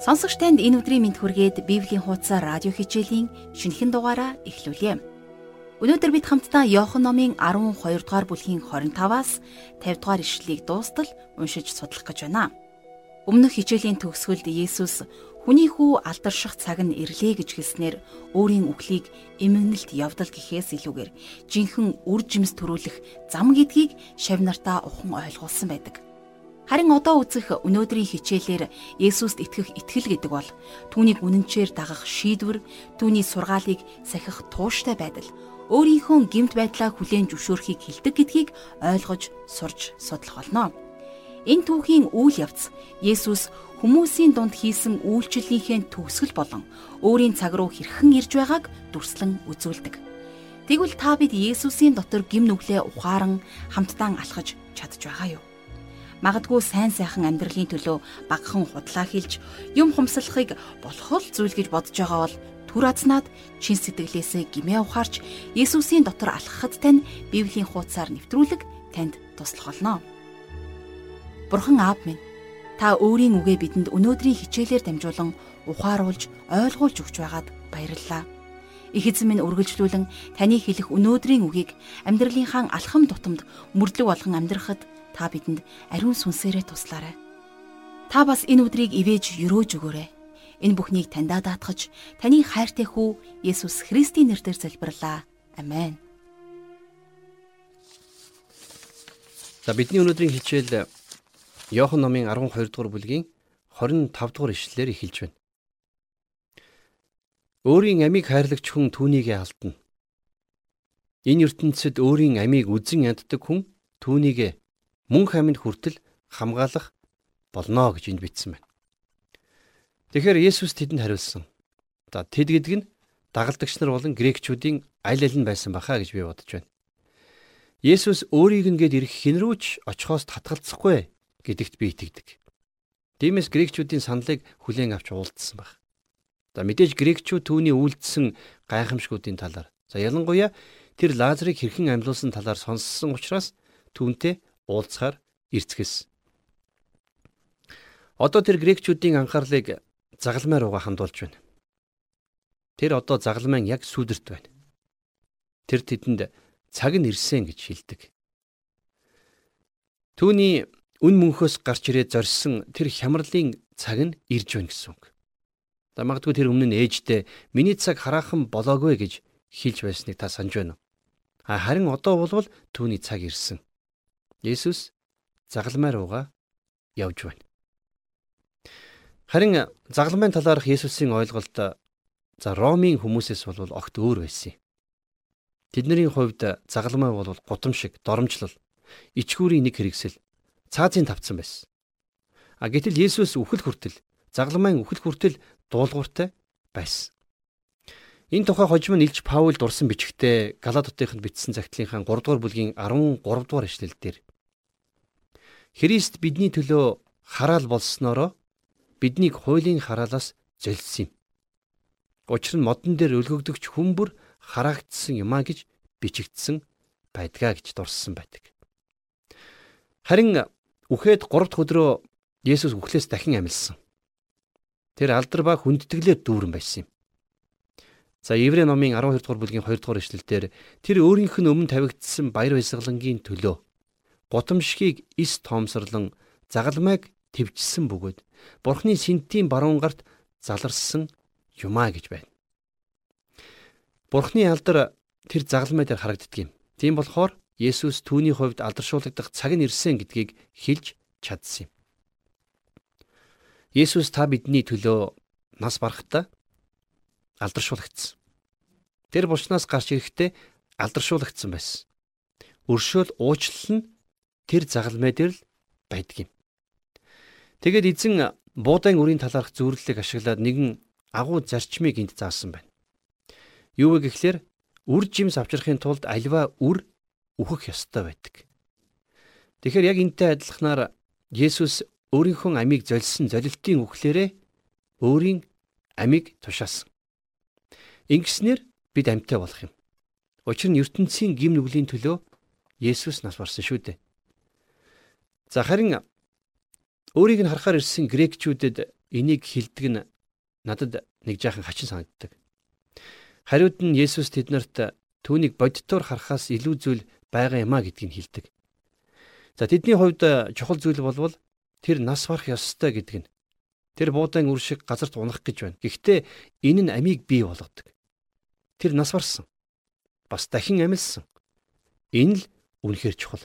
Сонсогч танд энэ өдрийн мэд хүргээд Библийн хуудас радио хичээлийн шинэхэн дугаараа эхлүүлье. Өнөөдөр бид хамтдаа Иохан номын 12 дугаар бүлгийн 25-аас 50 дугаар ишлэлийг дуустал уншиж судлах гэж байна. Өмнөх хичээлийн төгсгөлд Есүс хүний хүү алдарших цаг нь ирлээ гэж хэлснээр өөрийн үхлийг эмгэнэлт явдал гэхээс илүүгээр жинхэнэ үр жимс төрүүлэх зам гэдгийг шавнартаа ухан ойлгуулсан байдаг. Харин одоо үзэх өнөөдрийн хичээлээр Есүст итгэх итгэл гэдэг бол түүнийг үнэнчээр дагах шийдвэр, түүний сургаалыг сахих тууштай байдал, өөрийнхөө гэмт байдлаа хүлээн зөвшөөрөхийг хилдэг гэдгийг ойлгож сурж судлах болно. Энэ түүхийн үйл явц Есүс хүмүүсийн дунд хийсэн үйлчлэлийнхээ төгсгөл болон өөрийн цаг руу хэрхэн ирж байгааг дүрслэн үзүүлдэг. Тэгвэл та бид Есүсийн дотор гим нүглээ ухаан хамтдаа алхаж чадж байгаа юу? Магадгүй сайн сайхан амьдралын төлөө багахан худлаа хэлж юм хумсалахыг болох л зүйл гэж бодож байгаа бол түр азнаад чин сэтгэлээсээ гимээ ухаарч Есүсийн дотор алхахад тань Библийн хуудасаар нэвтрүүлэг танд туслах болно. Бурхан аав минь та өөрийн үгээ бидэнд өнөөдрийн хичээлээр дамжуулан ухааруулж ойлгуулж өгч байгаад баярлалаа. Их эзэн минь үргэлжлүүлэн таны хэлэх өнөөдрийн үгийг амьдралынхаа алхам тутамд мөрдлөг болгон амьдрахад та бидэнд ариун сүнсээрээ туслаарай. Та бас энэ өдрийг ивэж өрөөж өгөөрэй. Энэ бүхнийг таньдаа даатгаж таны хайртай хүү Есүс Христийн нэрээр залбирлаа. Амен. За бидний өнөөдрийн хичээл Иохан номын 12 дугаар бүлгийн 25 дугаар ишлэлээр эхэлж байна. Өөрийн амийг хайрлагч хүн түүнийгээ алдна. Энэ ертөнцид өөрийн амийг үзен яддаг хүн түүнийгээ мөнх амьд хүртэл хамгаалах болно гэж энд бичсэн байна. Тэгэхээр Есүс тэдэнд хариулсан. За тэд гэдэг нь дагалдагч нар болон грекчүүдийн аль аль нь байсан баха гэж би бодож байна. Есүс өөрийг нэгэд ирэх хинрүүч очихоос татгалзахгүй гэдэгт би итгэдэг. Тиймээс грекчүүдийн саналыг хүлээн авч уулдсан баг. За мэдээж грекчүүд түүний үйлдэлсэн гайхамшгуудын талаар за ялангуяа тэр Лазарыг хэрхэн амьлуулсан талаар сонссон учраас түүнтэй уулзахаар ирцгэс. Одоо тэр грекчүүдийн анхаарлыг загалмай руугаа хандуулж байна. Тэр одоо загалмайн яг сүдэрт байна. Тэр тэдэнд цаг нь ирсэн гэж хэлдэг. Түүний үн мөнхөөс гарч ирээд зорьсон тэр хямралын цаг нь ирж байна гэсэн үг. За магадгүй тэр өмнө нь ээжтэй миний цаг хараахан болоогүй гэж хэлж байсныг та санаж байна уу? А харин одоо болвол түүний цаг ирсэн. Есүс загалмай руугаа явж байна. Харин загалмайн талаарх Есүсийн ойлголт за Ромын хүмүүсээс бол огт өөр байсан юм. Тэдний хувьд загалмай бол гудамжиг, доромжлол, ичгүүрийн нэг хэрэгсэл, цаазын тавцсан байсан. А гэтэл Есүс үхэл хүртэл, загалмайн үхэл хүртэл дуулууртай байсан. Энэ тухай хожим нь Илж Паул дурсан бичгтээ Галатотынд бичсэн цагтлынхаа 3 дугаар бүлгийн 13 дугаар ишлэл дээр Христ бидний төлөө хараал болсноороо биднийг хуулийн хараалаас золисон юм. Учир нь модон дээр өлгөгдөгч хүмүүр хараагдсан юмаа гэж бичигдсэн байдгаа гэж дурссан байдаг. Харин үхээд 3 дахь өдрөө Есүс үхлээс дахин амилсан. Тэр алдар ба хүндэтгэлээр дүүрэн байсан юм. За Еврей номын 12 дугаар бүлгийн 2 дугаар эшлэлдэр тэр өөрийнх нь өмнө тавигдсан баяр баясгалангийн төлөө гутамшгийг ис тоомсорлон загалмайг твжсэн бөгөөд бурхны сэнтийн баруун гарт заларсан юмаа гэж байна. Бурхны алдар тэр загалмай дээр харагддаг юм. Тийм болохоор Есүс түүний хувьд алдаршуулгадах цаг нь ирсэн гэдгийг хэлж чадсан юм. Есүс та бидний төлөө нас барахтаа алдаршуулгдсан. Тэр булчнаас гарч ирэхдээ алдаршуулгдсан байсан. Өршөөл уучлал нь тэр загалмай дээр л байдаг юм. Тэгэд эзэн буудаан үрийн талаарх зөвлөлийг ашиглаад нэгэн агуу зарчмыг энд заасан байна. Юу вэ гэхлээр үр жимс авчрахын тулд альва үр үхэх ёстой байдаг. Тэгэхээр яг энтэй адилханаар Есүс өөрийнхөө амийг золисон золилтын үхлээрээ өөрийн амийг тушаасан. Ингэснээр бид амьтаа болох юм. Учир нь ертөнцийн гим нүглийн төлөө Есүс нас барсан шүү дээ. За харин өөрийг нь харахаар ирсэн грекчүүдэд энийг хилдэг нь надад нэг жаахан хачин санагддаг. Хариуд нь Есүс тэднэрт түүнийг бодитоор харахаас илүү зүйл байгаа юмаа гэдгийг хэлдэг. За тэдний хувьд чухал зүйл болвол тэр нас барах ёстой гэдэг нь. Тэр буудаан үр шиг газарт унах гэж байна. Гэхдээ энэ нь амийг бий болгодог. Тэр нас барсан. Бас дахин амилсан. Энэ л үнэхээр чухал.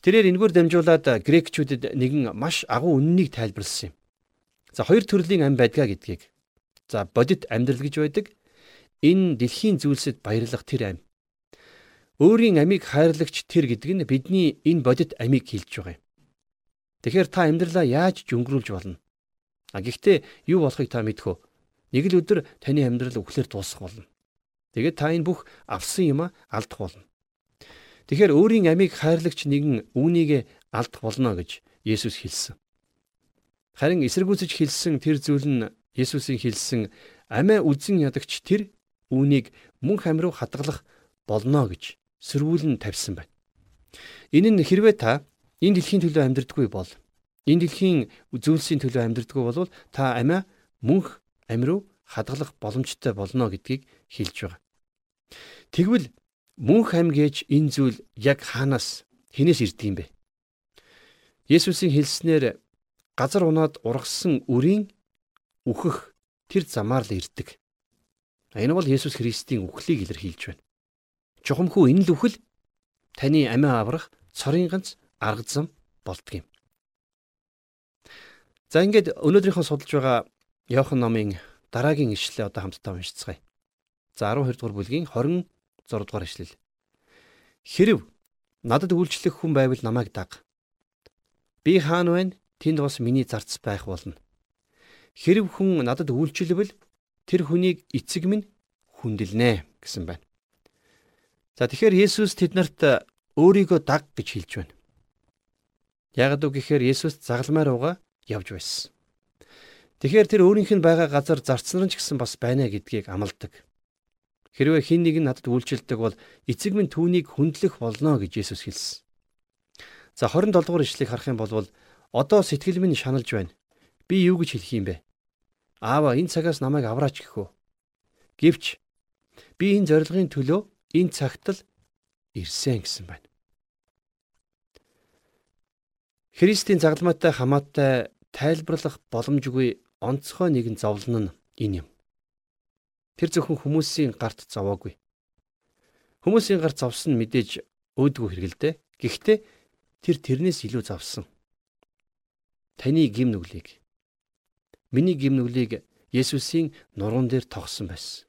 Тэрээр энэгээр дамжуулаад грекчүүдэд нэгэн маш агуу үннийг тайлбарлсан юм. За хоёр төрлийн ам байдгаа гэдгийг. За бодит амьдрал гэж байдаг. Энэ дэлхийн зүйлсэд баярлах тэр ам. Өөрийн амийг хайрлагч тэр гэдэг нь бидний энэ бодит амийг хилж байгаа юм. Тэгэхээр та амьдралаа яаж жөнгөрүүлж болно? А гэхдээ юу болохыг та мэдхүү. Нэг л өдөр таны амьдрал үхлээр дуусах болно. Тэгээд та энэ бүх авсан юма алдах болно. Тэгэхээр өөрийн амийг хайрлагч нэгэн үүнийг алдах болно гэж Есүс хэлсэн. Харин эсэргүүцэж хэлсэн тэр зүйл нь Есүсийн хэлсэн амиа үзэн ядагч тэр үүнийг мөнх ам руу хадгалах болно гэж сөргүүлэн тавьсан байна. Энэ нь хэрвээ та энэ дэлхийн төлөө амьдрдаггүй бол энэ дэлхийн зүйлсийн төлөө амьдрдаггүй бол та амиа мөнх ам руу хадгалах боломжтой болно гэдгийг хэлж байгаа. Тэгвэл Мөнх ам гэж энэ зүйл яг хаанаас хинээс ирдэг юм бэ? Есүсийн хэлснээр газар унаад ургасан үрийн үхэх тэр замаар л ирдэг. Энэ бол Есүс Христийн үхлийг илэрхийлж байна. Чухамхүү энэ л үхэл таны амиа аврах цорын ганц арга зам болдго юм. За ингээд өнөөдрийнхөө судалж байгаа Иохан номын дараагийн ишлэлээ одоо хамтдаа уншицгаая. За 12 дугаар бүлгийн 20 6 дугаар ишлэл. Хэрв надад үйлчлэх хүн байвал намайг даг. Би хаана байна? Тэнд бас миний зарц байх болно. Хэрв хүн надад үйлчлэвэл тэр хүнийг эцэг минь хүндэлнэ гэсэн байна. За тэгэхээр Есүс тэднэрт өөрийгөө даг гэж хэлж байна. Ягд үг гэхээр Есүс загалмай руугаа явж байсан. Тэгэхээр тэр өөрийнх нь байгаа газар зарцнарн ч гэсэн бас байна гэдгийг амладаг. Хэрвээ хин нэг нь надад үйлчлдэг бол эцэг минь түүнийг хүндлэх болно гэж Есүс хэлсэн. За 27 дугаар ишлэгийг харах юм бол одоо сэтгэл минь шаналж байна. Би юу гэж хэлэх юм бэ? Аава энэ цагаас намайг авраач гэхүү. Гэвч би энэ зорилгын төлөө энэ цагт л ирсэн гэсэн байна. Христийн загалмайтай хамаатай тайлбарлах боломжгүй онцгой нэгэн зовлон нь энэ юм. Тэр зөвхөн хүмүүсийн гарт зовоогүй. Хүмүүсийн гарт зовсон мэдээж өөдгөө хэрэгэлдэ. Гэхдээ тэр тэрнээс илүү зовсон. Таны гим нүглийг миний гим нүглийг Есүсийн нуруунд дээр тогсон байсан.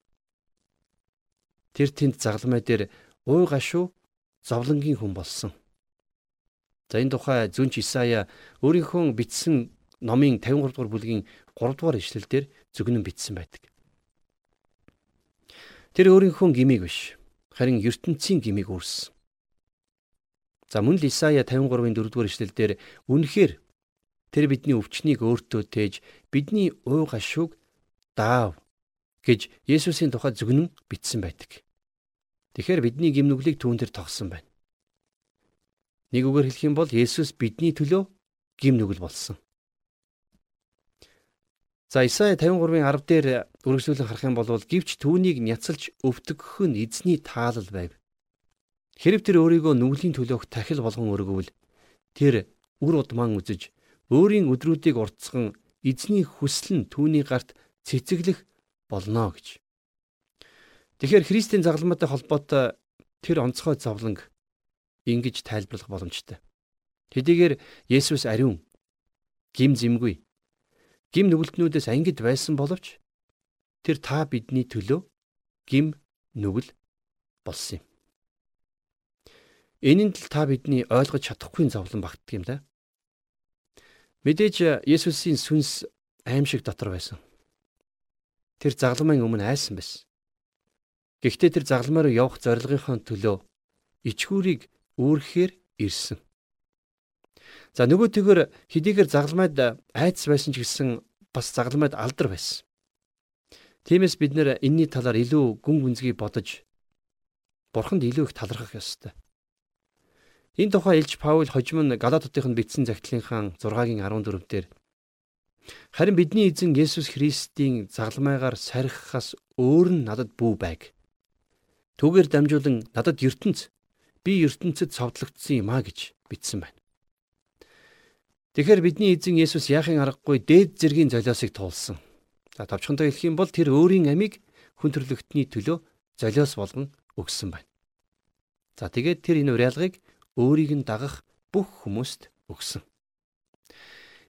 Тэр тэнд загламай дээр ууй гашуу зовлонгийн хүн болсон. За энэ тухай зүнч Исая өөрийнхөө бичсэн номын 53 дугаар бүлгийн 3 дугаар ишлэлдэр зөвгнөн бичсэн байдаг. Тэр өөрийнхөө гмийг биш харин ертөнцийн гмийг үүрсэн. За мөн л Исая 53-ын 4-р эшлэлдэр үнэхээр тэр бидний өвчнийг өөртөө тээж бидний ууй гашууг даав гэж Есүсийн тухай зөвгнөн бичсэн байдаг. Тэгэхээр бидний гимнүглийг түүн дээр тогсон байна. Нэг үгээр хэлэх юм бол Есүс бидний төлөө гимнүгэл болсон. За Исая 53-ын 10 дээр үргэлжлүүлэн харах юм бол гівч түүнийг няцалж өвдөгөх нь эзний таалал байв. Хэрв тэр өөрийгөө нүглийн төлөөх тахил болгон өргөвөл тэр үр удман үзэж өөрийн өдрүүдийг уртсган эзний хүсэл нь түүний гарт цэцэглэх болно гэж. Тэгэхээр Христийн загалмаатай холбоотой тэр онцгой зовлонг ингэж тайлбарлах боломжтой. Тэдийгээр Есүс ариун гим зэмгүй гим нүгэлтнүүдээс ангид байсан боловч тэр та бидний төлөө гим нүгэл болсон юм. Энэнд л та бидний ойлгож чадахгүй зовлон багтдаг юм да. Мэдээж Есүсийн сүнс аимшиг дотор байсан. Тэр загламын өмнө айсан байсан. Гэхдээ тэр загламаар явах зорилгынхоо төлөө ичгүүрийг үүрхээр ирсэн. За нөгөө тэгэр хэдийгээр загламайд айдас байсан ч гэсэн бас загламайд алдар байсан. Тиймээс бид нэр энэний талаар илүү гүн гүнзгий бодож бурханд илүү их талархах ёстой. Энэ тухай Илж Паул хожим нь Галатотын бичсэн загтлынхаа 6-гийн 14 дээр Харин бидний эзэн Есүс Христийн загалмайгаар сархихаас өөр нь надад бүү байг. Түүгээр дамжуулан надад ертөнц би ертөнцид цовдлогдсон юм а гэж бичсэн байна. Тэгэхээр бидний эзэн Есүс яахын аргагүй дээд зэргийн золиосыг туулсан. За товчхонтой хэлэх юм бол тэр өөрийн амийг хүн төрлөختний төлөө золиос болгон өгсөн байна. За тэгээд тэр энэ уриалгыг өөрийг нь дагах бүх хүмүүст өгсөн.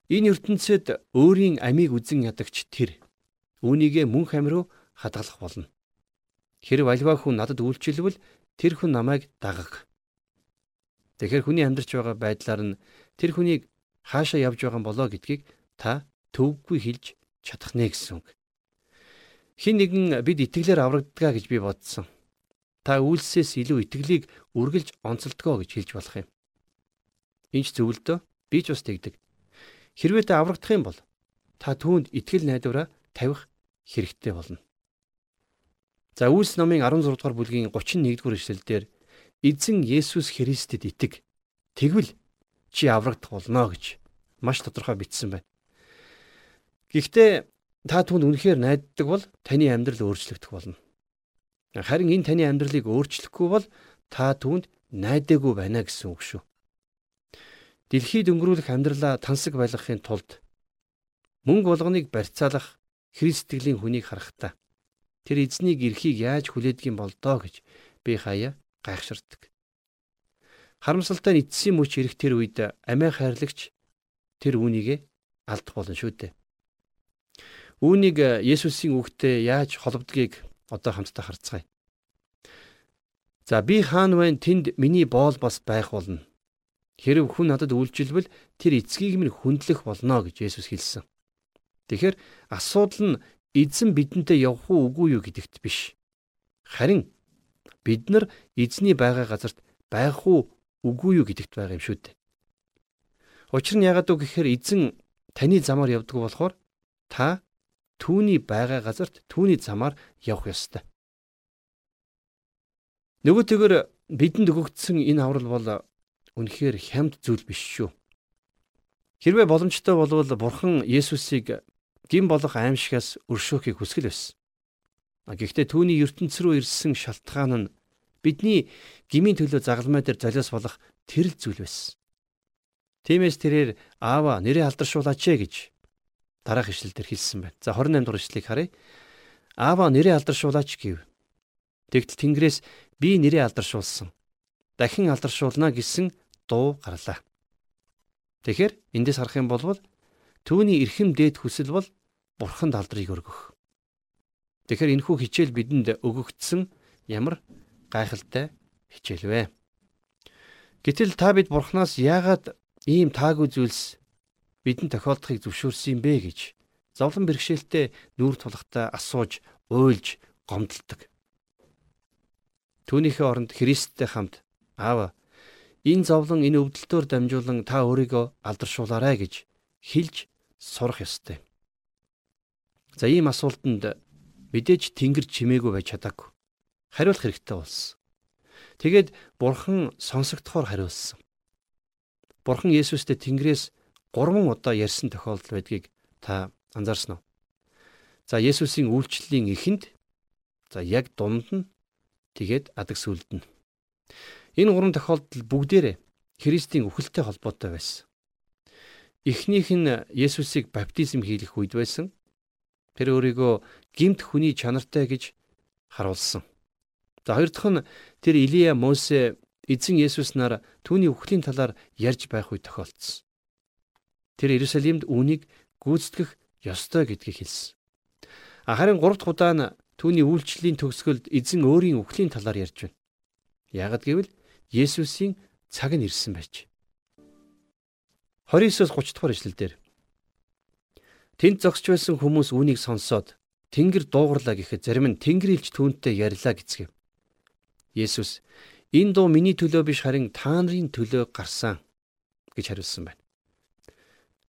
Энэ ертөнцид өөрийн амийг үзен ядагч тэр үүнийгээ мөнх ам руу хадгалах болно. Хэрв альва хүн надад үйлчлвэл тэр хүн намайг дагах. Тэгэхээр хүний амьдарч байгаа байдлаар нь тэр хүнийг хаашаа явж байгаа болоо гэдгийг та төвгүй хэлж чадах нэ гэсэн үг. Хин нэгэн бид итгэлээр аврагдгаа гэж би бодсон. Та үйлсээс илүү итгэлийг үргэлж онцолдгоо гэж хэлж болох юм. Энд зөвлөдөө би ч бас тэгдэг. Хэрвээ та аврагдах юм бол та түүнд итгэл найдвараа тавих хэрэгтэй болно. За Үлс номын 16 дугаар бүлгийн 31 дугаар эшлэлдэр эзэн Есүс Христэд итэг. Тэгвэл чи аврагдах болно гэж маш тодорхой бичсэн байна. Гэхдээ та түүнд үнэхээр найддаг бол таны амьдрал өөрчлөгдөх болно. Харин энэ таны амьдралыг өөрчлөхгүй бол та түүнд найдаагүй байна гэсэн үг шүү. Дэлхийд өнгөрүүлэх амьдралаа тансаг байлгахын тулд мөнгө болгоныг барьцаалах Христтгэлийн хүнийг харахтаа тэр эзнийг эрхийг яаж хүлээдгийм болдоо гэж би хаяа гайхширдаг. Харамсалтай нь эцсийн мөч ирэх тэр үед амиа хайрлагч тэр үүнийгээ алдах болно шүү дээ. Үүнийг Есүсийн үгтэй яаж холбодгийг одоо хамтдаа харцгаая. За би хаан байна тэнд миний боол бас байх болно. Хэрв хүн надад үйлчилвэл тэр эцгийг минь хүндлэх болно гэж Есүс хэлсэн. Тэгэхээр асуудал нь эзэн бидэнтэй явах уу үгүй юу гэдэгт биш. Харин бид нар эзний байгаа газарт байх уу үгүй юу гэдэгт байгаа юм шүү дээ. Учир нь яагаад үг гэхээр эзэн таны замаар явдаг болохоор та түүний байгаа газарт түүний замаар явах ёстой. Нөгөөтэйгөр бидэнд өгөгдсөн энэ аврал бол үнэхээр хямд зүйл биш шүү. Хэрвээ боломжтой болвол Бурхан Есүсийг гин болох аимшигаас өршөөхийг хүсгэл байсан. Гэхдээ түүний ертөнц рүү ирсэн шалтгаан нь бидний гмийн төлөө загалмай дээр золиос болох тэрл зүйл байсан. Тиймээс тэрээр аава нэрээ алдаршуулаач ээ гэж дараах ишлэлдэр хэлсэн байна. За 28 дугаар ишлэлийг харъя. Аава нэрээ алдаршуулаач гэв. Тэгтэл Тэнгэрээс би нэрээ алдаршуулсан. Дахин алдаршуулна гэсэн дуу гарлаа. Тэгэхээр эндээс харах юм бол түүний эрхэм дээд хүсэл бол бурханд алдрыг өргөх. Тэгэхээр энэхүү хичээл бидэнд өгөгдсөн ямар гайхалтай хичээл вэ? Гэтэл та бид бурхнаас яагаад ийм таагүй зүйлс бидэнд тохиолдохыг зөвшөөрсөн юм бэ гэж зовлон бэрхшээлтэй нүүр тулахтаа асууж, уйлж, гомдолдог. Түүнийхээ оронд Христтэй хамт Аава энэ зовлон энэ өвдөлтөөр дамжуулан та өөрийгөө алдаршуулаарай гэж хэлж сурах ёстой. За ийм асуултанд мэдээж Тэнгэр чимээгүй байж чадаагүй. Хариулах хэрэгтэй болсон. Тэгээд Бурхан сонсогдохоор хариулсан. Бурхан Есүстэй Тэнгэрээс 3 удаа ярьсан тохиолдол байдгийг та анзаарсан уу? За Есүсийн үйлчлэлийн эхэнд за яг дунд нь тэгээд адаг сүлд нь. Энэ гурван тохиолдол бүгдээрээ Христийн үхэлтэй холбоотой байсан. Эхнийх нь Есүсийг баптизм хийх үед байсан. Тэр өөрийгөө гимт хүний чанартай гэж харуулсан. За хоёр дахь нь тэр Илия Мосе эзэн Есүс нар түүний үхлийн талаар ярьж байх үе тохиолдсон. Тэр Иерусалимд үүнийг гүйцэтгэх ёстой гэдгийг хэлсэн. Харин гурав дахь удаа нь Түүний үйлчлэлийн төгсгөлд эзэн өөрийн үхлийн талаар ярьж байна. Ягд гэвэл Есүсийн цаг нь ирсэн байж. 29-оос 30 дахь эшлэлдэр Тэнд зогсож байсан хүмүүс үүнийг сонсоод Тэнгэр дуугарлаа гэхэд зарим нь Тэнгэр илж түүнтэй ярьлаа гэцгээв. Есүс энэ дуу миний төлөө биш харин та нарын төлөө гарсан гэж хариулсан байна.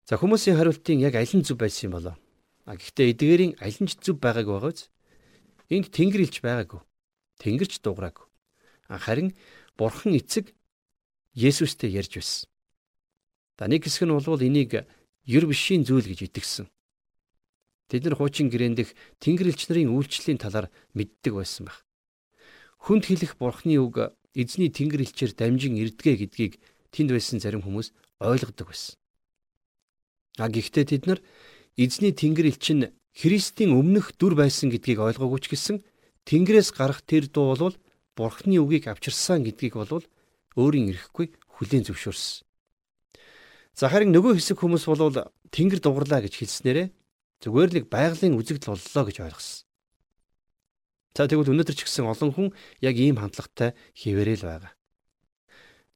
За хүмүүсийн хариултын яг аль нь зөв байсан юм болоо? А гэхдээ эдгээрийн аль нь ч зөв байгааг байгааз Энд тэнгэр илж байгаагүй. Тэнгэрч дуурайгүй. Харин бурхан эцэг Есүстэй ярьж байсан. За нэг хэсэг нь бол энийг ер бишийн зүйл гэж итгэсэн. Тэд нар хуучин гэрээн дэх Тэнгэр элч нарын үйлчлэлийн талаар мэддэг байсан байх. Хүнд хэлэх бурхны үг эзний Тэнгэр элчээр дамжин ирдгээ гэдгийг тэнд байсан зарим хүмүүс ойлгодог байсан. А гэхдээ тэд нар эзний Тэнгэр элч нь Христийн өмнөх дүр байсан гэдгийг ойлгоогүй ч гэсэн Тэнгэрээс гарах тэр дуу бол бурхны үгийг авчирсан гэдгийг бол өөрийн ирэхгүй хүлээн зөвшөөрсөн. За харин нөгөө хэсэг хүмүүс бол Тэнгэр дугарлаа гэж хэлснээрээ зүгээр нэг байгалийн үзэгдэл боллоо гэж ойлгосон. За тэгвэл өнөөдөр ч гэсэн олон хүн яг ийм хандлагатай хിവэрэл байгаа.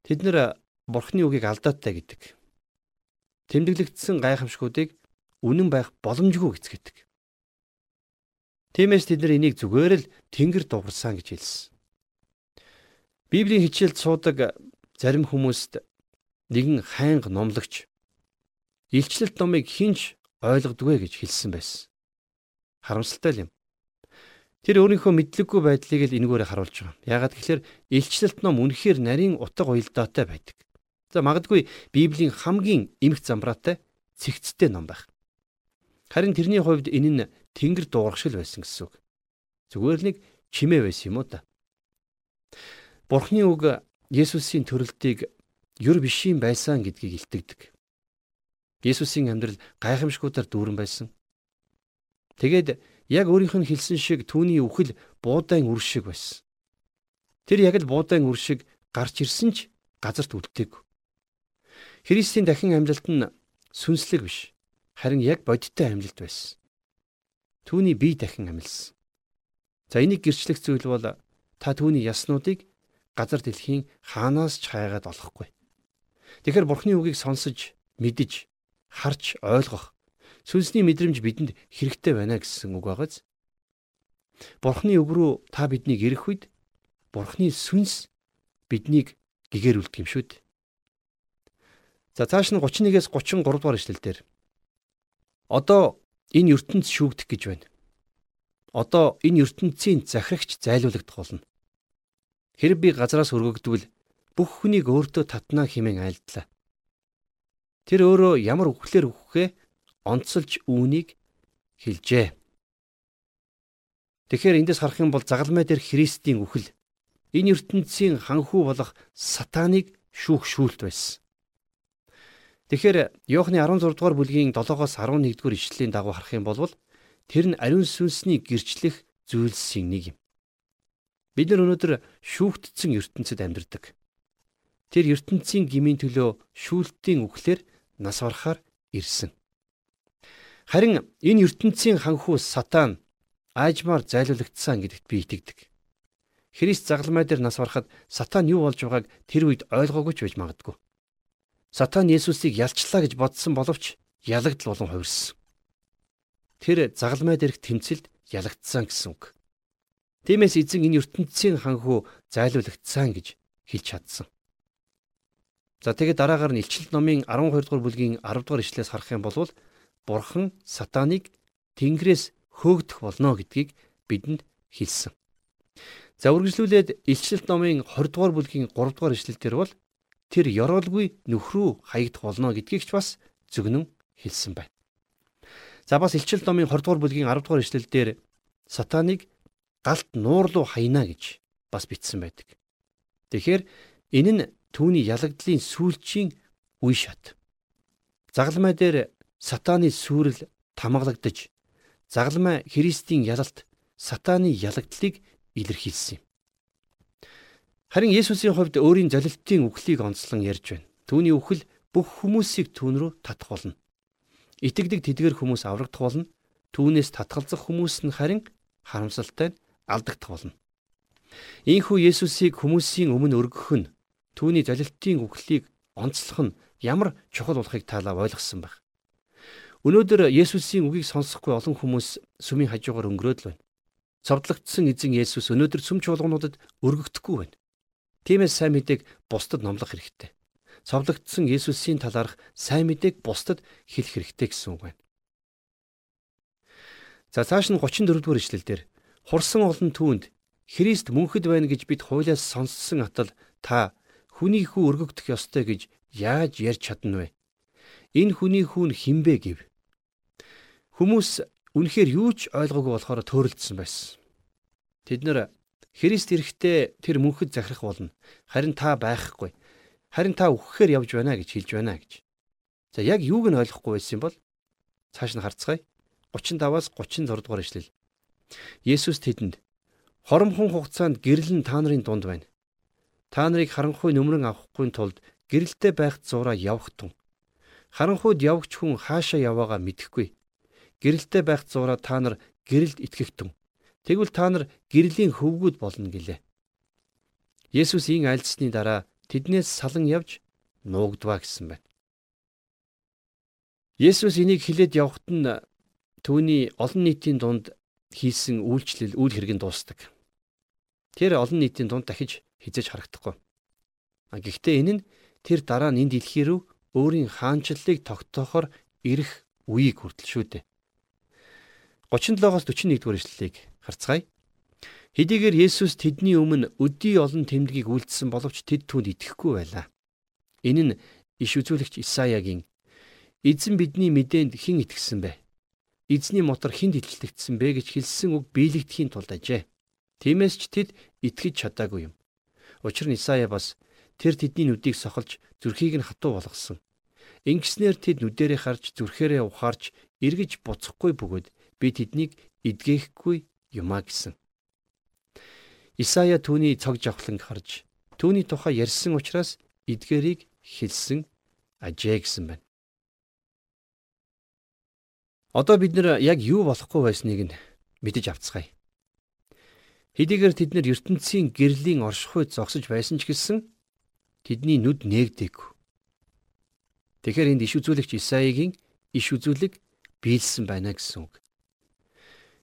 Тэд нэр бурхны үгийг алдаатай гэдэг. Тэмдэглэгдсэн гайхамшгуудыг үнэн байх боломжгүй гэцгээдэг. Тиймээс тэд нар энийг зүгээр л Тэнгэр дугарсан гэж хэлсэн. Библийн хичээлд суудаг зарим хүмүүст нэгэн хайнга номлогч илчлэлт номыг хинж ойлгодгүй гэж хэлсэн байсан. Харамсалтай юм. Тэр өөрийнхөө мэдлэггүй байдлыг л энэгээр харуулж байгаа. Яагаад гэхээр илчлэлт ном үнэхээр нарийн утга уялдаатай байдаг. За магадгүй Библийн хамгийн эмх замбраатай цэгцтэй ном байх. Харин тэрний хувьд энэ нь тэнгэр дуурхшил байсан гэсэн үг. Зүгээр нэг чимээ байсан юм уу та. Бурхны үг Есүсийн төрөлтийг юр бишийн байсан гэдгийг илтгэдэг. Есүсийн амьдрал гайхамшгуудаар дүүрэн байсан. Тэгээд яг өөрийнх нь хэлсэн шиг түүний үхэл буудаан үр шиг байсан. Тэр яг л буудаан үр шиг гарч ирсэн ч газарт үлдээг. Христийн дахин амьлалт нь сүнслэг биш. Харин яг бодиттой амьлалт байсан. Түүний бие дахин амьлсан. За энийг гэрчлэх зүйл бол та түүний яснуудыг газар дэлхийн хаанаас ч хайгаад олохгүй. Тэгэхээр Бурхны үгийг сонсож, мэдэж, харж ойлгох сүнсний мэдрэмж бидэнд хэрэгтэй байна гэсэн үг байгааз. Бурхны үг рүү та биднийг ирэх үед Бурхны сүнс биднийг гэгэрүүлдэг юм шүү дээ. За цааш нь 31-ээс 33 дугаар ишлэлдэр одоо энэ ертөнц шүүгдэх гэж байна. Одоо энэ ертөнцийн захирагч зайлуулагдах болно. Хэрэг би газраас өргөгдвөл бүх хүнийг өөртөө татнаа хэмээн айлдлаа. Тэр өөрөө ямар үхлээр үхэхээ онцолж үүнийг хэлжээ. Тэгэхээр эндээс харах юм бол загалмай дээр Христийн үхэл энэ ертөнцийн ханхүү болох сатаныг шүүх шүүлт байсан. Тэгэхээр Иохны 16 дугаар бүлгийн 7-оос 11 дугаар ишлэлийн дагуу харах юм бол тэр нь ариун сүнсний гэрчлэх зүйлсийн нэг юм. Бид нар өнөөдөр шүүгдсэн ертөнцид амьдардаг. Тэр ертөнцийн гмийн төлөө шүүлтийн үхлээр нас барахаар ирсэн. Харин энэ ертөнцийн ханхүү сатан аажмаар зайлуулагдсан гэдэгт би итгэдэг. Христ загламай дээр нас барахад сатан юу болж байгааг тэр үед ойлгоогүй ч байж магадгүй. Сатан Есүсийг ялчлаа гэж бодсон боловч ялагдл болон хувирсан. Тэр загламай дээрх тэмцэлд ялагдсан гэсэн үг. Тиймээс эзэн энэ ертөнцийн ханхүү зайлуулагдсан гэж хэлж чадсан. За тэгээд дараагаар нь Илчилт номын 12 дугаар бүлгийн 10 дугаар ишлээс харах юм бол Бурхан сатаныг Тэнгэрээс хөөгдөх болно гэдгийг бидэнд хэлсэн. За үргэлжлүүлээд Илчилт номын 20 дугаар бүлгийн 3 дугаар ишлэлдэр бол тэр ёроолгүй нөхрөө хаягдах болно гэдгийг ч бас зөвгнөн хэлсэн байна. За бас Илчилт номын 20 дугаар бүлгийн 10 дугаар ишлэлдэр сатаныг галт нуур руу хаяна гэж бас бичсэн байдаг. Тэгэхээр энэ нь түүний ялагдлын сүүлчийн үе шат. Загалмай дээр сатааны сүрэл тамгалагдаж загалмай Христийн ялалт сатааны ялагдлыг илэрхийлсэн юм. Харин Есүсийн хувьд өөрийн залилтын үхлийг онцлон ярьж байна. Түүний үхэл бүх хүмүүсийг түүн рүү татах болно. Итгэдэг тэдгэр хүмүүс аврагдах болно. Түүнээс татгалзах хүмүүс нь харин харамсалтай алдагдах болно. Ийхүү Есүсийг хүмүүсийн өмнө өргөх нь түүний залилтын үхлийг онцлох нь ямар чухал болохыг таалаа ойлгосон байх. Өнөөдөр Есүсийн үгийг сонсохгүй олон хүмүүс сүмийн хажуугаар өнгөрөөд л байна. Цовдлогдсон эзэн Есүс өнөөдөр сүм чуулгануудад өргөгдөхгүй байна. Тиймээс сайн мэдээг бусдад номлох хэрэгтэй. Цовдлогдсон Есүсийн талаарх сайн мэдээг бусдад хэлэх хэрэгтэй гэсэн үг байна. За цааш нь 34 дугаар ишлэл дээр хурсан олон түүнд Христ мөнхөд байна гэж бид хуулиас сонссон атал та хүний хүү өргөгдөх ёстой гэж яаж ярьж чадна вэ? Энэ хүний хүүн хинбэ гэв. Хүмүүс үнэхээр юу ч ойлгоогүй болохоор төөрөлдсөн байсан. Тэд нэр Христ ирэхдээ тэр мөнхөд захирах болно. Харин та байхгүй. Харин та үхэхээр явж байна гэж хэлж байна гэж. За яг юуг нь ойлгохгүй байсан бол цааш нь харцгаая. 35-аас 36 дугаар ишлэл. Есүс тэдэнд хоромхон хугацаанд гэрэл нь та нарын дунд байна. Та нарыг харанхуй нөмрөн авахгүй тулд гэрэлтэй байх зураа явах тун. Харанхуйд явагч хүн хаашаа яваагаа мэдэхгүй. Гэрэлтэй байх зураа та нар гэрэлд итгэх тун. Тэгвэл та нар гэрлийн хөвгүүд болно гэлээ. Есүс ийн альцсны дараа тэднээс салан явж нуугдваа гэсэн байна. Есүс энийг хилээд явхад нь түүний олон нийтийн дунд хийсэн үйлчлэл үйл хэрэг нь дуусдаг. Тэр олон нийтийн дунд дахиж хизэж харагдахгүй. Гэхдээ энэ нь тэр дараа нь энэ дэлхий рүү өөрийн хаанчлалыг тогтоохоор ирэх үеийг хүртэл шүү дээ. 37-оос 41 дугаар ишлэлийг харцгаая. Хэдийгээр Есүс тэдний өмнө өдий олон тэмдгийг үйлдсэн боловч тэд түүнд итгэхгүй байлаа. Энэ нь иш үзүүлэгч Исаягийн Эзэн бидний мэдээнд хэн итгэсэн бэ? Эзний мотор хүнд итгэлтгдсэн бэ гэж хэлсэн үг биелэгдэхийн тулд ажээ. Тиймээс ч тэд итгэж чадаагүй юм. Учир нь Исая бас тэр тэдний нүдийг сохолж зүрхийг нь хатуу болгосон. Ингэснээр тэд нүдэрээ харж зүрхээрээ ухаарч эргэж буцахгүй бөгөөд би тэднийг эдгэхгүй юмаа гэсэн. Исая түүний цог жавхланг харж түүний тухай ярьсан учраас эдгэрийг хэлсэн ажээ гэсэн байна. Одоо бид нэр яг юу болохгүй байсныг нь мэдэж авцгаая. Хэдийгээр тэд нэр ертөнцийн гэрлийн оршихуйд зогсож байсан ч гэсэн тэдний нүд нээгдээгүй. Тэгэхээр энд иш үзүүлэгч Исаигийн иш үзүүлэг биелсэн байна гэсэн үг.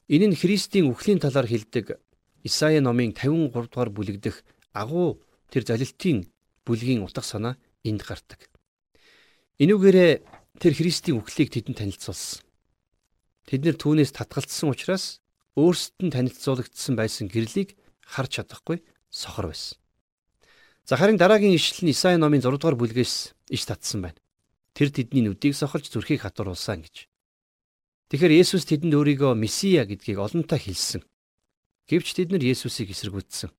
Энэ нь Христийн үхлийн талаар хэлдэг Исаи номын 53 дугаар бүлэгдэх агуу тэр залилтын бүлгийн утга санаа энд гардаг. Энүүгээрээ тэр Христийн үхлийг тэдэнд танилцуулсан. Тэд нэр түүнээс татгалцсан учраас өөрсдөд нь танилцуулагдсан байсан гэрлийг харж чадахгүй сохор байсан. За харин дараагийн ишлэл нь Исаи номын 6 дугаар бүлгээс иш татсан байна. Тэр тэдний нүдийг сохолж зүрхийг хатууруулсан гэж. Тэгэхээр Есүс тэдэнд өөрийгөө Месиа гэдгийг олонтаа хэлсэн. Гэвч тэд нар Есүсийг эсэргүүцсэн.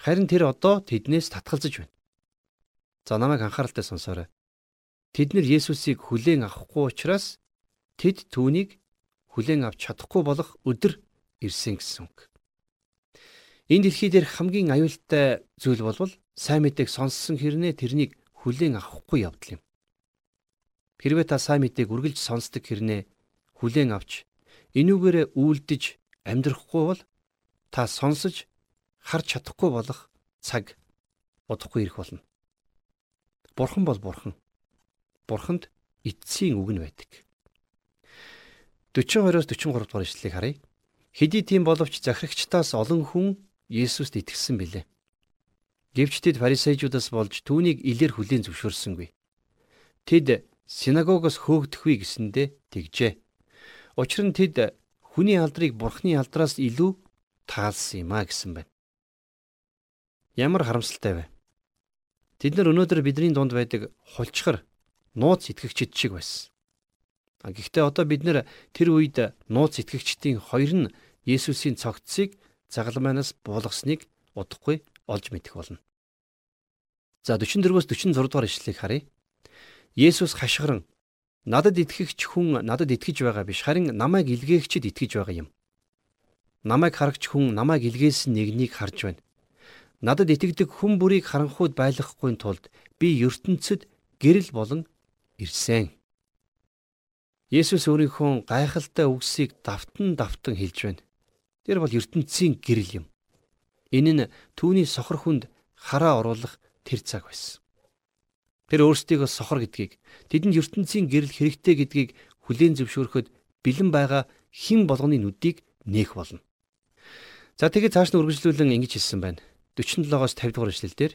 Харин тэр одоо тэднээс татгалзаж байна. За намайг анхааралтай сонсоорой. Тэд нар Есүсийг хүлээн авахгүй учраас тэд түүнийг хүлээн авч чадахгүй болох өдөр ирсэн гэсэн үг. Энэ дэлхий дээр хамгийн аюултай зүйл болвол сайн мэдээг сонссон хэрнээ тэрнийг хүлээн авахгүй явдал юм. Хэрвээ та сайн мэдээг үргэлж сонсдог хэрнээ хүлээн авч энүүгээрээ үйлдэж амьдрахгүй бол та сонсож харж чадахгүй болох цаг удахгүй ирэх болно. Бурхан бол бурхан. Бурханд эцсийн үг нь байдаг. 42-оос 43 дугаар ишлэлийг харъя. Хэдий тийм боловч захирагчдаас олон хүн Есүст итгэсэн билээ. Гэвч тэд фарисеучудаас болж түүнийг илээр хүлээн зөвшөөрсөнгүй. Тэд синагогоос хөөгдөхгүй гэсэндэ тэгжээ. Учир нь тэд хүний алдрыг бурхны алдраас илүү таалсан юм а гэсэн байна. Ямар харамсалтай вэ? Тэд нар өнөөдөр бидний дунд байдаг хулчхар нууц итгэгчид шиг байсан. А гэхдээ одоо бид нэр тэр үед нууц итгэгчдийн хоёр нь Есүсийн цогцсыг загалмайнаас буулгасныг удахгүй олж мэдэх болно. За 44-өөс 46 дугаар ишлэлийг харъя. Есүс хашгиран Надад итгэгч хүн надад итгэж байгаа биш харин намайг илгээгчд итгэж байгаа юм. Намайг харагч хүн намайг илгээсэн нэгнийг харж байна. Надад итгэдэг хүн бүрийг харанхуйд байлгахгүй тулд би ертөнцид гэрэл болон ирсэн. Есүс өөрийнхөө гайхалтай үгсийг давтан давтан хэлж байна. Тэр бол ертөнцийн гэрэл юм. Энэ нь түүний сохор хүнд хараа оруулах тэр цаг байсан. Тэр өөрсдийгөө сохор гэдгийг тэдэнд ертөнцийн гэрэл хэрэгтэй гэдгийг хүлээн зөвшөөрөхөд бэлэн байгаа хэн болгоны нүдийг нээх болно. За тэгээд цааш нь үргэлжлүүлэн ингэж хэлсэн байна. 47-оос 50 дугаар эшлэлдэр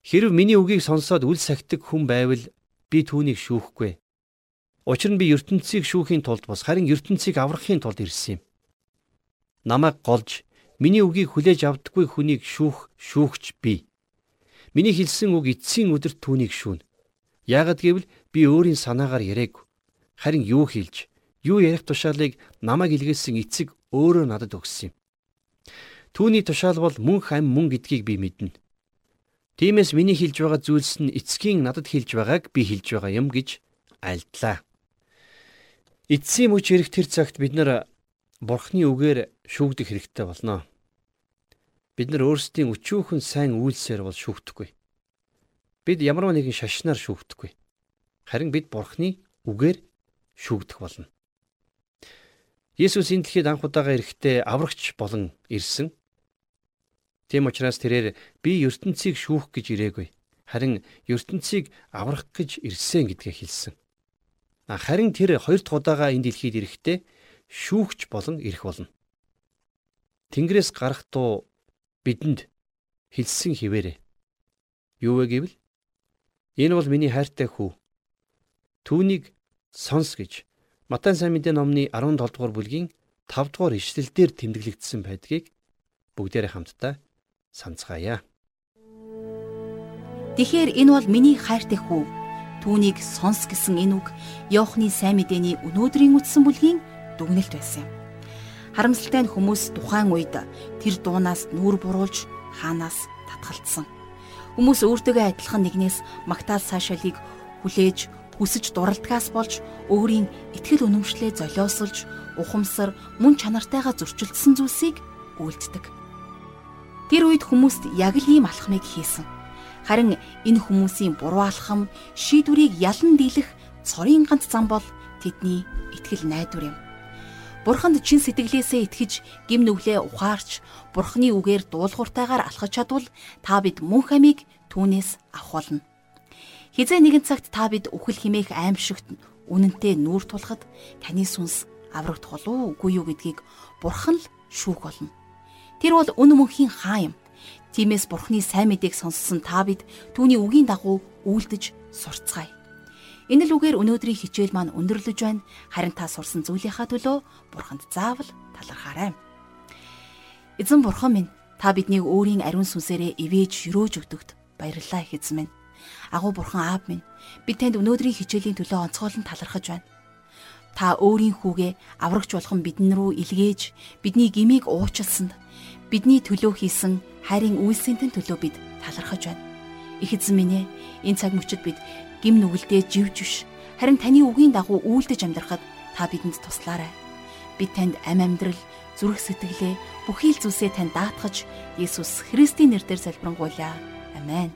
Хэрв миний үгийг сонсоод үл сахидаг хүн байвал би түүнийг шүүхгүй. Учир нь би ертөнцийг шүүхийн тулд бос харин ертөнцийг аврахын тулд ирсэн юм. Намайг голж миний үгийг хүлээж авдаггүй хүнийг шүүх шүүгч би. Миний хэлсэн үг эцсийн өдөрт түүнийг шүүнэ. Яагад гэвэл би өөрийн санаагаар яриаг харин юу хэлж юу ярих тушаалыг намайг илгээсэн эцэг өөрөө надад өгсөн юм. Түүний тушаал бол мөнх ам мөн гэдгийг би мэднэ. Тиймээс миний хэлж байгаа зүйлс нь эцгийн надад хэлж байгааг би хэлж байгаа юм гэж альдлаа. Эцсийн мөч ирэх тэр цагт бид нар Бурхны үгээр шүүгдэх хэрэгтэй болно. Бид нар өөрсдийн өчүүхэн сайн үйлсээр бол шүүгдэхгүй. Бид ямар нэгэн шашнаар шүүгдэхгүй. Харин бид Бурхны үгээр шүүгдэх болно. Есүс энэ дэлхийд анх удаага ирэхдээ аврагч болон ирсэн. Тийм учраас тэрээр би ертөнцийг шүүх гэж ирээгүй. Харин ертөнцийг аврах гэж ирсэн гэдгээ хэлсэн. Харин тэр хоёр дахь удаага энэ дэлхийд ирэхдээ шүүгч болон ирэх болно. Тэнгэрээс гарах туу бидэнд хэлсэн хിവэрэ. Юу вэ гэвэл энэ бол миний хайртай хүү. Түүнийг сонс гэж Матай сайн мэдээ номны 17 дугаар бүлгийн 5 дугаар ишлэлдэр тэмдэглэгдсэн байдгийг бүгдээрээ хамтдаа санацгаая. Тэгэхээр энэ бол миний хайртай хүү. Түүнийг сонс гэсэн энэ үг Иохны сайн мэдээний өнөөдрийн үтсэн бүлгийн дүгнэлт байсан юм. Харамсалтай нь хүмүүс тухайн үед тэр дуунаас нүүр буруулж хаанаас татгалцсан. Хүмүүс өөртөөгөө адилхан нэгнээс магтаал цаашаалыг хүлээж хүсэж дуралдгаас болж өөрийн итгэл үнэмшлээ золиосолж ухамсар мөн чанартайгаа зөрчилдсөн зүйлсийг үйлддэг. Тэр үед хүмүүст яг л ийм алхмыг хийсэн. Харин энэ хүмүүсийн буруу алхам шийдвэрийг ялан дийлэх цорын ганц зам бол тэдний итгэл найдвар юм. Бурханд чин сэтгэлээсээ итгэж гим нүглээ ухаарч Бурханы үгээр дуулууртайгаар алхаж чадвал та бид мөнх амийг түүнээс авах болно. Хизээ нэгэн цагт та бид үхэл химээх аимшигт үнэнтэй нүүр тулахад таны сүнс аврагдах болов үгүй юу гэдгийг бурхан л шүүх болно. Тэр бол үн мөнхийн хаан юм. Тиймээс бурхны сайн мэдээг сонссон та бид түүний үгийн дагуу үйлдэж сурцгаая. Энэ л үгээр өнөөдрийн хичээл маань өндөрлөж байна. Харин та сурсан зүйлийнхаа төлөө бурханд заавал талархаарай. Эзэн бурхан минь та биднийг өөрийн ариун сүнсээрээ ивэж өрөөж өгдөгт баярлалаа их эзэн минь. Агуу бурхан аав минь би танд өнөөдрийн хичээлийн төлөө онцгойлон талархаж байна. Та өөрийн хүүгээ аврагч болгон бидэн рүү илгээж бидний гмийг уучлсанд бидний төлөө хийсэн хайрын үйлсэнтэн төлөө бид талархаж байна. Их эзэн минь ээ энэ цаг мөчид бид гим нүгэлдээ живж биш харин таны үгийн дагуу үйлдэж амьдрахад та бидэнд туслаарай. Бид танд ам амьдрал зүрх сэтгэлээ бүхий л зүйлсээ тань даатгаж Есүс Христийн нэрээр залбирanгуйлаа. Амен.